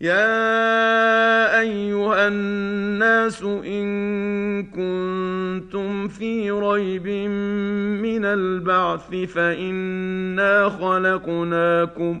يا أيها الناس إن كنتم في ريب من البعث فإنا خلقناكم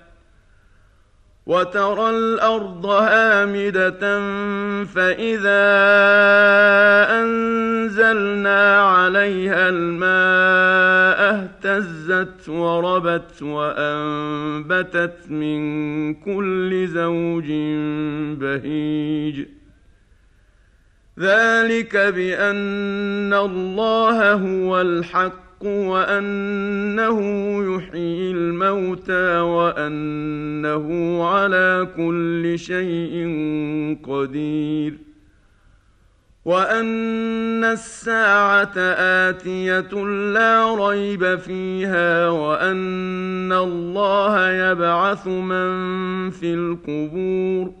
وترى الأرض هامدة فإذا أنزلنا عليها الماء اهتزت وربت وأنبتت من كل زوج بهيج. ذلك بأن الله هو الحق الحق وأنه يحيي الموتى وأنه على كل شيء قدير. وأن الساعة آتية لا ريب فيها وأن الله يبعث من في القبور.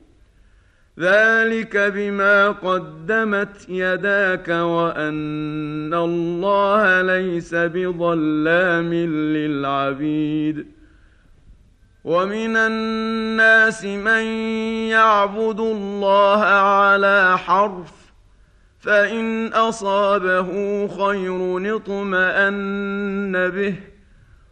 ذلك بما قدمت يداك وأن الله ليس بظلام للعبيد. ومن الناس من يعبد الله على حرف فإن أصابه خير اطمأن به.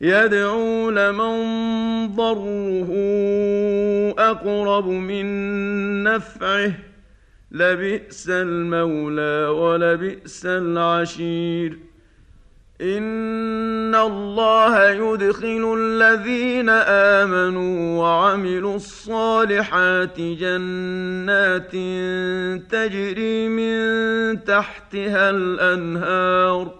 يدعو لمن ضره أقرب من نفعه. لبئس المولى ولبئس العشير. إن الله يدخل الذين آمنوا وعملوا الصالحات جنات تجري من تحتها الأنهار.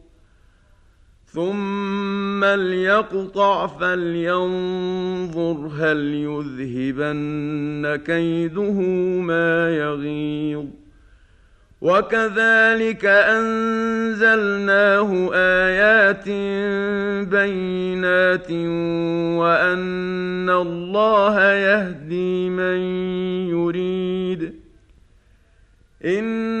ثم ليقطع فلينظر هل يذهبن كيده ما يغيظ وكذلك انزلناه ايات بينات وان الله يهدي من يريد ان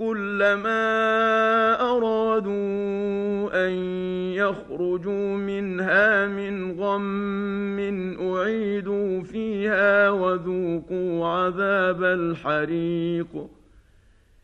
كلما أرادوا أن يخرجوا منها من غم أعيدوا فيها وذوقوا عذاب الحريق.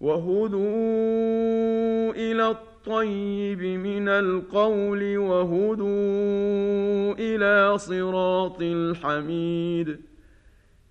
وهدوا إلى الطيب من القول وهدوا إلى صراط الحميد.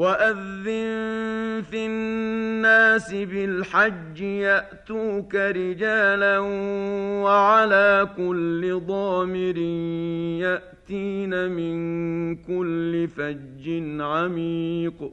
وأذن في الناس بالحج يأتوك رجالا وعلى كل ضامر يأتين من كل فج عميق.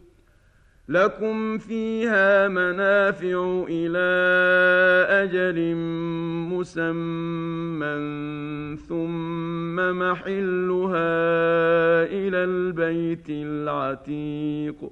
لكم فيها منافع إلى أجل مسمى ثم محلها إلى البيت العتيق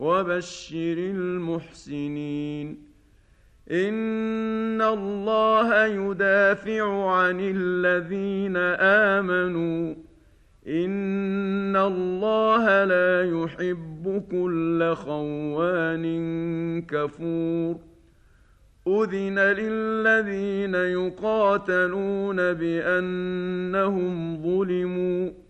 وبشر المحسنين. إن الله يدافع عن الذين آمنوا. إن الله لا يحب كل خوان كفور. أذن للذين يقاتلون بأنهم ظلموا.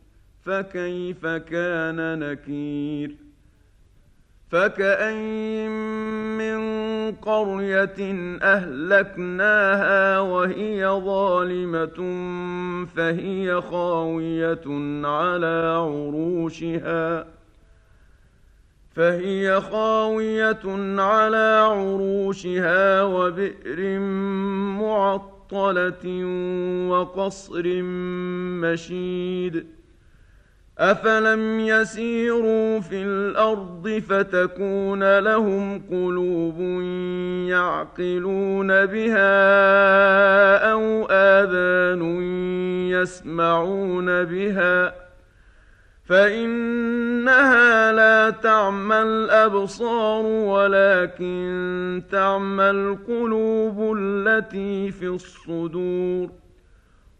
فكيف كان نكير؟ فكأين من قرية أهلكناها وهي ظالمة فهي خاوية على عروشها. فهي خاوية على عروشها وبئر معطلة وقصر مشيد. افلم يسيروا في الأرض فتكون لهم قلوب يعقلون بها أو اذان يسمعون بها فانها لا تعمى الابصار ولكن تعمى القلوب التي في الصدور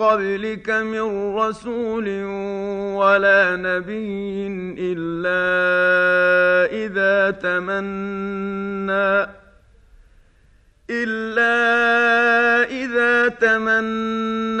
قبلك من رسول ولا نبي إلا إذا تمنى إلا إذا تمنى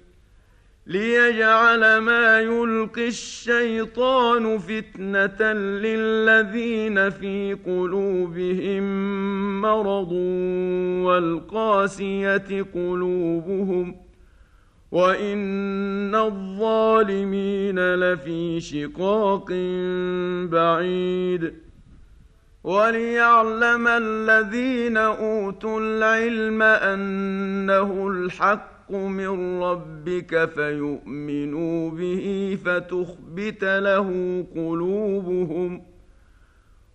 ليجعل ما يلقي الشيطان فتنه للذين في قلوبهم مرض والقاسيه قلوبهم وان الظالمين لفي شقاق بعيد وليعلم الذين اوتوا العلم انه الحق من ربك فيؤمنوا به فتخبت له قلوبهم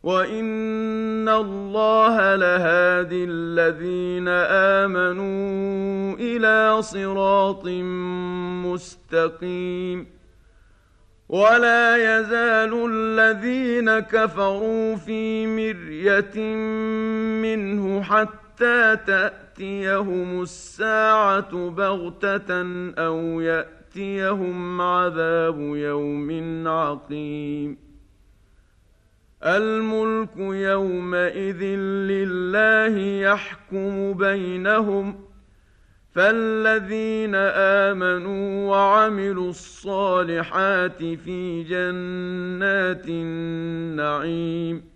وإن الله لهادي الذين آمنوا إلى صراط مستقيم ولا يزال الذين كفروا في مرية منه حتى تاتي تأتيهم الساعة بغتة أو يأتيهم عذاب يوم عقيم. الملك يومئذ لله يحكم بينهم فالذين آمنوا وعملوا الصالحات في جنات النعيم.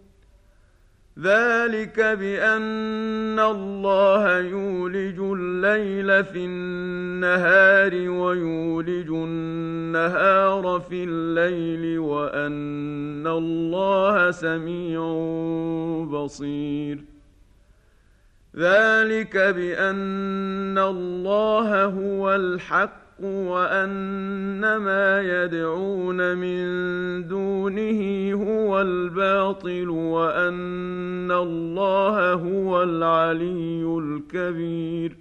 ذلك بأن الله يولج الليل في النهار ويولج النهار في الليل وأن الله سميع بصير. ذلك بأن الله هو الحق وأن ما يدعون من دونه هو الباطل وأن الله هو العلي الكبير.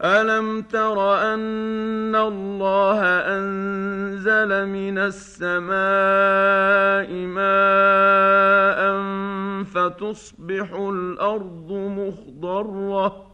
ألم تر أن الله أنزل من السماء ماء فتصبح الأرض مخضرة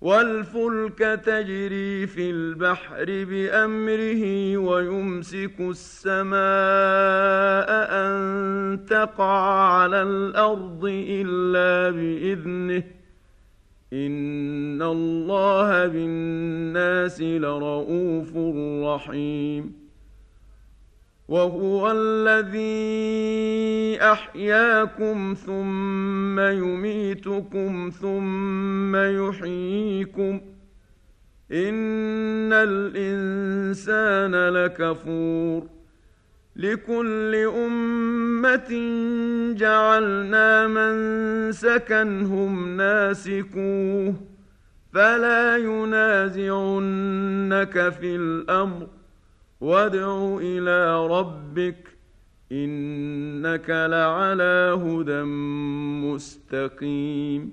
والفلك تجري في البحر بأمره ويمسك السماء أن تقع على الأرض إلا بإذنه. إن الله بالناس لرءوف رحيم. وهو الذي أحياكم ثم يميتكم ثم يحييكم إن الإنسان لكفور لكل أمة جعلنا من سكنهم ناسكوه فلا ينازعنك في الأمر وادع إلى ربك إنك لعلى هدى مستقيم.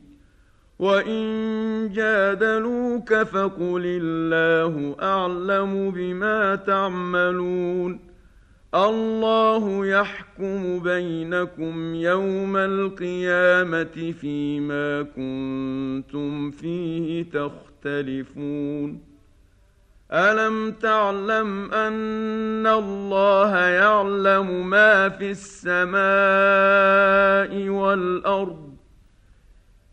وإن جادلوك فقل الله أعلم بما تعملون. الله يحكم بينكم يوم القيامة فيما كنتم فيه تختلفون. الم تعلم ان الله يعلم ما في السماء والارض؟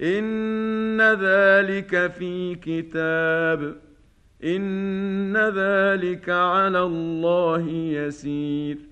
ان ذلك في كتاب ان ذلك على الله يسير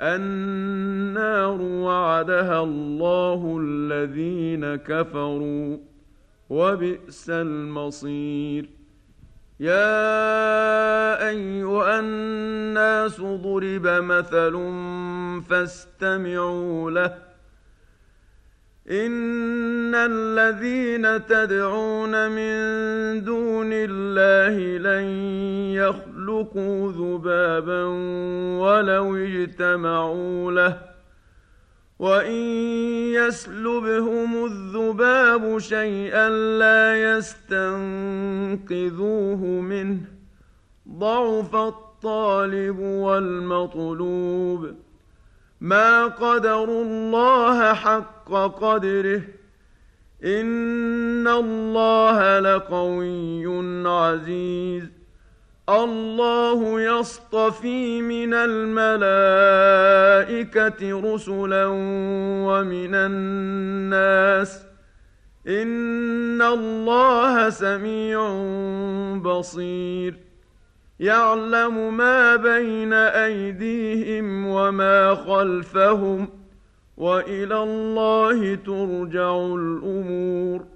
النار وعدها الله الذين كفروا وبئس المصير. يا أيها الناس ضرب مثل فاستمعوا له. إن الذين تدعون من دون الله لن يخلقوا ذبابا ولو اجتمعوا له وان يسلبهم الذباب شيئا لا يستنقذوه منه ضعف الطالب والمطلوب ما قدروا الله حق قدره ان الله لقوي عزيز الله يصطفي من الملائكة رسلا ومن الناس. إن الله سميع بصير. يعلم ما بين أيديهم وما خلفهم وإلى الله ترجع الأمور.